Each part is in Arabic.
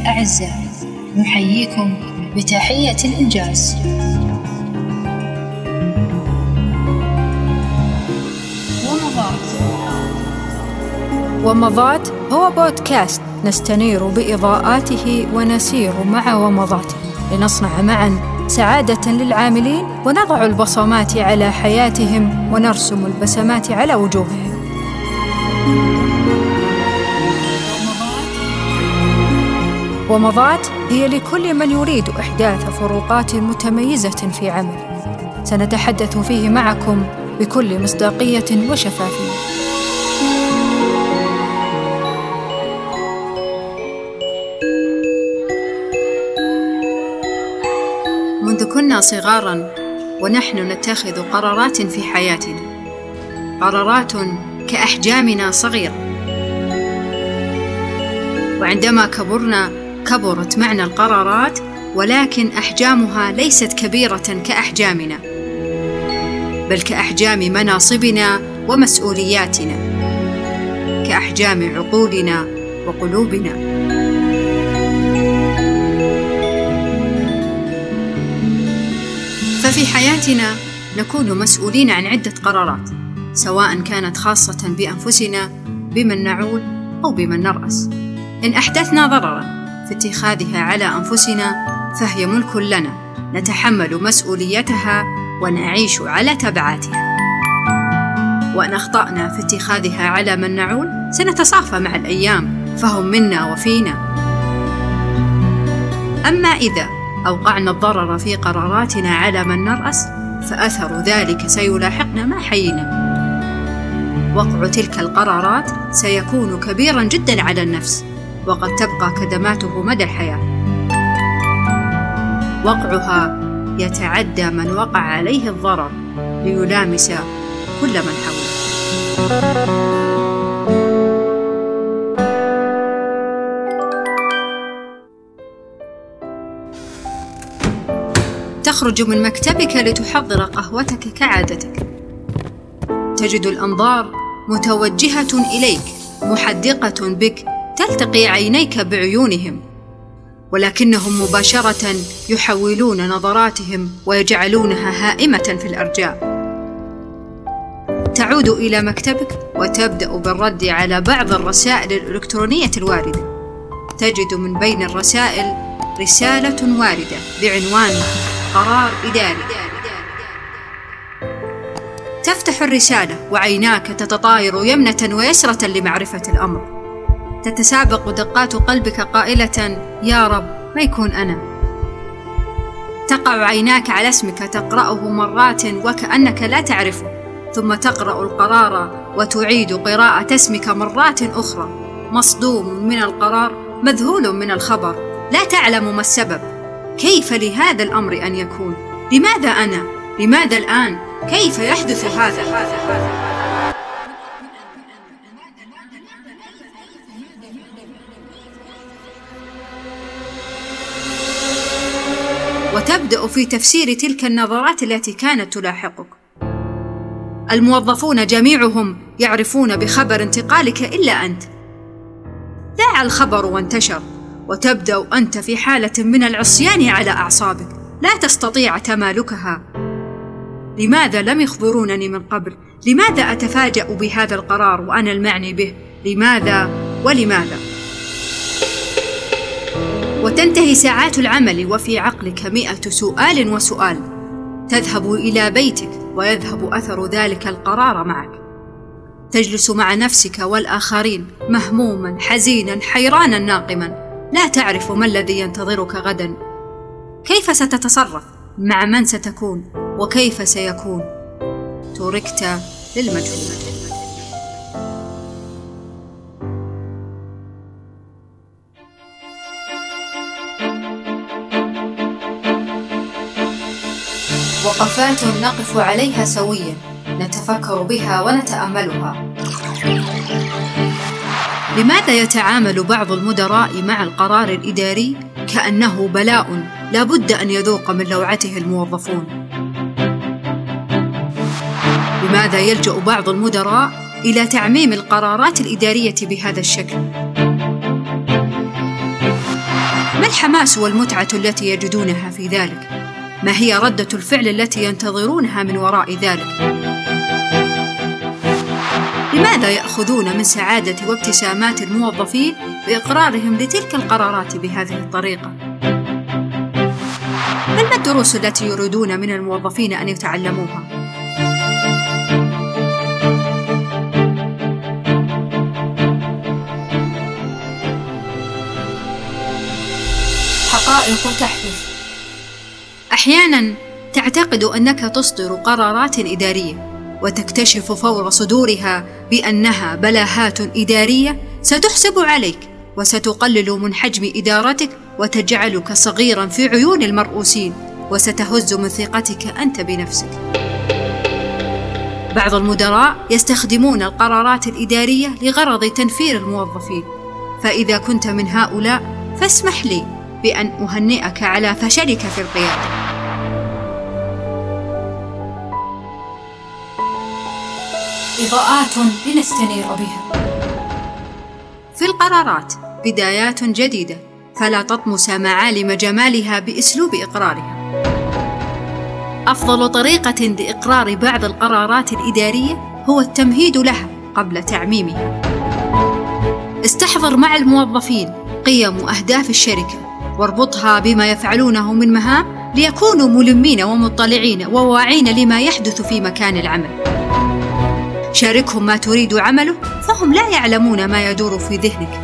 الأعزاء نحييكم بتحية الإنجاز. ومضات ومضات هو بودكاست نستنير بإضاءاته ونسير مع ومضاته لنصنع معا سعادة للعاملين ونضع البصمات على حياتهم ونرسم البسمات على وجوههم. ومضات هي لكل من يريد إحداث فروقات متميزة في عمله سنتحدث فيه معكم بكل مصداقية وشفافية. منذ كنا صغارا ونحن نتخذ قرارات في حياتنا. قرارات كأحجامنا صغيرة. وعندما كبرنا كبرت معنا القرارات ولكن أحجامها ليست كبيرة كأحجامنا بل كأحجام مناصبنا ومسؤولياتنا كأحجام عقولنا وقلوبنا. ففي حياتنا نكون مسؤولين عن عدة قرارات سواء كانت خاصة بأنفسنا بمن نعول أو بمن نرأس. إن أحدثنا ضررا في اتخاذها على أنفسنا فهي ملك لنا. نتحمل مسؤوليتها ونعيش على تبعاتها. وان اخطانا في اتخاذها على من نعول؟ سنتصافى مع الأيام فهم منا وفينا. أما إذا أوقعنا الضرر في قراراتنا على من نرأس فأثر ذلك سيلاحقنا ما حيينا. وقع تلك القرارات سيكون كبيرا جدا على النفس. وقد تبقى كدماته مدى الحياة. وقعها يتعدى من وقع عليه الضرر ليلامس كل من حوله. تخرج من مكتبك لتحضر قهوتك كعادتك. تجد الأنظار متوجهة إليك محدقة بك تلتقي عينيك بعيونهم ولكنهم مباشرة يحولون نظراتهم ويجعلونها هائمة في الأرجاء. تعود إلى مكتبك وتبدأ بالرد على بعض الرسائل الإلكترونية الواردة. تجد من بين الرسائل رسالة واردة بعنوان قرار إداري. تفتح الرسالة وعيناك تتطاير يمنة ويسرة لمعرفة الأمر. تتسابق دقات قلبك قائلة يا رب ما يكون أنا. تقع عيناك على اسمك تقرأه مرات وكأنك لا تعرفه ثم تقرأ القرار وتعيد قراءة اسمك مرات أخرى. مصدوم من القرار مذهول من الخبر لا تعلم ما السبب. كيف لهذا الأمر أن يكون؟ لماذا أنا؟ لماذا الآن؟ كيف يحدث هذا, هذا, هذا؟ وتبدا في تفسير تلك النظرات التي كانت تلاحقك. الموظفون جميعهم يعرفون بخبر انتقالك إلا أنت. ذاع الخبر وانتشر وتبدأ أنت في حالة من العصيان على أعصابك. لا تستطيع تمالكها. لماذا لم يخبرونني من قبل؟ لماذا أتفاجأ بهذا القرار وأنا المعني به؟ لماذا؟ ولماذا؟ وتنتهي ساعات العمل وفي عقلك مئة سؤال وسؤال. تذهب إلى بيتك ويذهب أثر ذلك القرار معك. تجلس مع نفسك والآخرين مهموما حزينا حيرانا ناقما. لا تعرف ما الذي ينتظرك غدا. كيف ستتصرف؟ مع من ستكون؟ وكيف سيكون؟ تركت للمجهول. وقفات نقف عليها سويا. نتفكر بها ونتأملها. لماذا يتعامل بعض المدراء مع القرار الإداري؟ كأنه بلاء. لا بد أن يذوق من لوعته الموظفون. لماذا يلجأ بعض المدراء إلى تعميم القرارات الإدارية بهذا الشكل؟ الحماس والمتعة التي يجدونها في ذلك؟ ما هي ردة الفعل التي ينتظرونها من وراء ذلك؟ لماذا يأخذون من سعادة وابتسامات الموظفين بإقرارهم لتلك القرارات بهذه الطريقة؟ ما الدروس التي يريدون من الموظفين أن يتعلموها؟ حقائق تحدث أحيانا تعتقد أنك تصدر قرارات إدارية وتكتشف فور صدورها بأنها بلاهات إدارية ستحسب عليك وستقلل من حجم إدارتك وتجعلك صغيرا في عيون المرؤوسين وستهز من ثقتك أنت بنفسك. بعض المدراء يستخدمون القرارات الإدارية لغرض تنفير الموظفين فإذا كنت من هؤلاء فاسمح لي بان أهنئك على فشلك في القياده إضاءات لنستنير بها. في القرارات بدايات جديدة فلا تطمس معالم جمالها بأسلوب إقرارها. أفضل طريقة لإقرار بعض القرارات الإدارية هو التمهيد لها قبل تعميمها. استحضر مع الموظفين قيم واهداف الشركة. واربطها بما يفعلونه من مهام ليكونوا ملمين ومطلعين وواعين لما يحدث في مكان العمل. شاركهم ما تريد عمله فهم لا يعلمون ما يدور في ذهنك.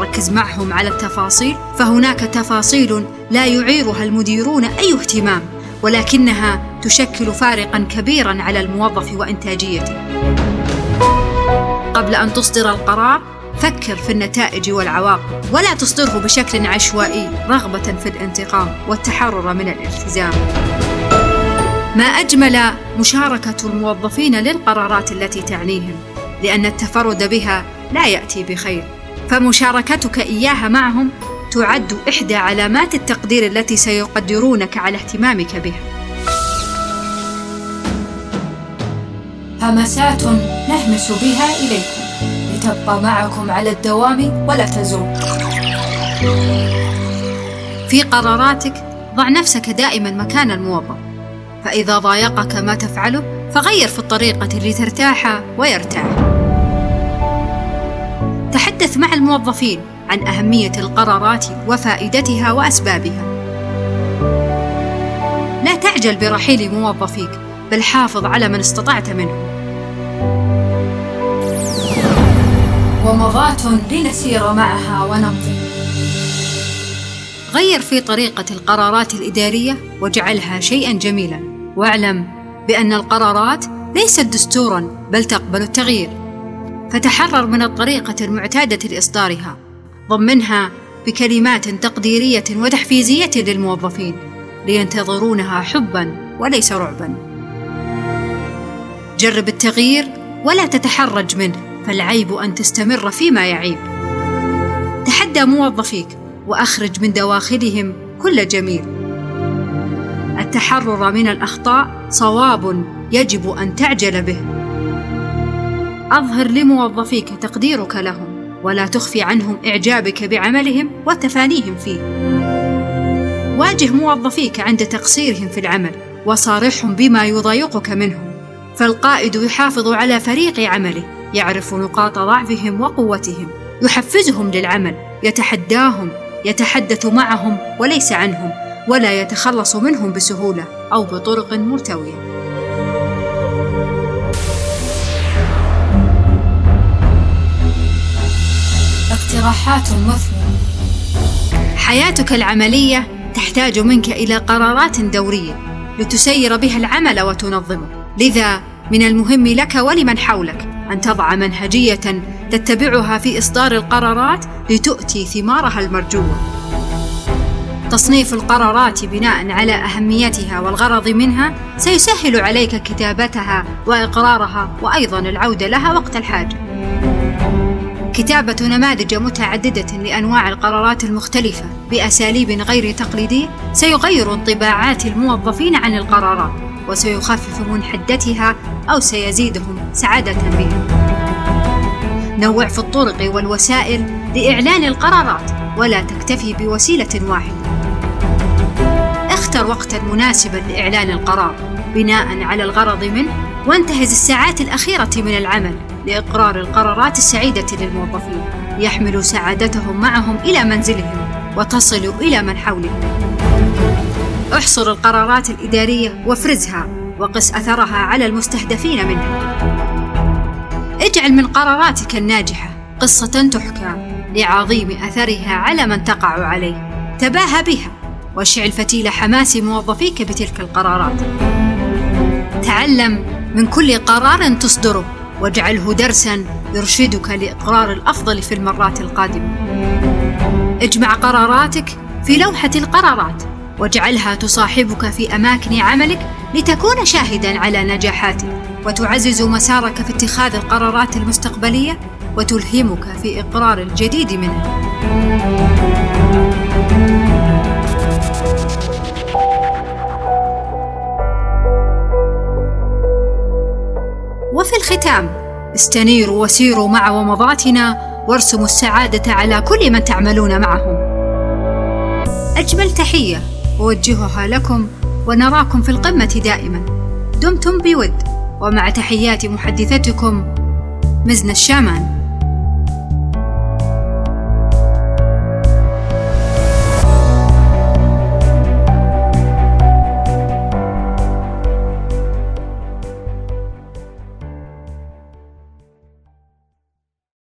ركز معهم على التفاصيل فهناك تفاصيل لا يعيرها المديرون أي اهتمام ولكنها تشكل فارقا كبيرا على الموظف وإنتاجيته. قبل أن تصدر القرار فكر في النتائج والعواقب ولا تصدره بشكل عشوائي رغبة في الانتقام والتحرر من الالتزام. ما أجمل مشاركة الموظفين للقرارات التي تعنيهم لأن التفرد بها لا يأتي بخير. فمشاركتك إياها معهم تعد إحدى علامات التقدير التي سيقدرونك على اهتمامك بها. همسات نهمس بها إليكم. لتبقى معكم على الدوام ولا تزول في قراراتك ضع نفسك دائما مكان الموظف فإذا ضايقك ما تفعله فغير في الطريقة لترتاح ويرتاح تحدث مع الموظفين عن أهمية القرارات وفائدتها وأسبابها. لا تعجل برحيل موظفيك، بل حافظ على من استطعت منهم. ومضاة لنسير معها ونمضي. غير في طريقة القرارات الإدارية واجعلها شيئا جميلا، واعلم بأن القرارات ليست دستورا بل تقبل التغيير. فتحرر من الطريقة المعتادة لإصدارها ضمنها بكلمات تقديرية وتحفيزية للموظفين لينتظرونها حبا وليس رعبا جرب التغيير ولا تتحرج منه فالعيب أن تستمر فيما يعيب. تحدى موظفيك وأخرج من دواخلهم كل جميل. التحرر من الأخطاء صواب يجب أن تعجل به. أظهر لموظفيك تقديرك لهم ولا تخفي عنهم إعجابك بعملهم وتفانيهم فيه. واجه موظفيك عند تقصيرهم في العمل وصارحهم بما يضايقك منهم، فالقائد يحافظ على فريق عمله، يعرف نقاط ضعفهم وقوتهم، يحفزهم للعمل، يتحداهم، يتحدث معهم وليس عنهم، ولا يتخلص منهم بسهولة أو بطرق ملتوية. اقتراحات مثمرة حياتك العملية تحتاج منك إلى قرارات دورية لتسير بها العمل وتنظمه لذا من المهم لك ولمن حولك أن تضع منهجية تتبعها في إصدار القرارات لتؤتي ثمارها المرجوة تصنيف القرارات بناء على أهميتها والغرض منها سيسهل عليك كتابتها وإقرارها وأيضا العودة لها وقت الحاجة كتابة نماذج متعددة لأنواع القرارات المختلفة بأساليب غير تقليدية سيغير انطباعات الموظفين عن القرارات. وسيخفف من حدتها أو سيزيدهم سعادة بها. نوع في الطرق والوسائل لإعلان القرارات ولا تكتفي بوسيلة واحدة. اختر وقتا مناسبا لإعلان القرار بناء على الغرض منه وانتهز الساعات الأخيرة من العمل لإقرار القرارات السعيدة للموظفين يحملوا سعادتهم معهم إلى منزلهم وتصل إلى من حولهم. احصر القرارات الإدارية وافرزها وقس أثرها على المستهدفين منها. اجعل من قراراتك الناجحة قصة تحكى لعظيم أثرها على من تقع عليه. تباهى بها واشعل فتيل حماس موظفيك بتلك القرارات. تعلم من كل قرار تصدره واجعله درسا يرشدك لإقرار الأفضل في المرات القادمة اجمع قراراتك في لوحة القرارات واجعلها تصاحبك في أماكن عملك لتكون شاهدا على نجاحاتك. وتعزز مسارك في اتخاذ القرارات المستقبلية وتلهمك في إقرار الجديد منها وفي الختام استنيروا وسيروا مع ومضاتنا وارسموا السعادة على كل من تعملون معهم. أجمل تحية. أوجهها لكم ونراكم في القمة دائما. دمتم بود ومع تحيات محدثتكم مزن الشامان.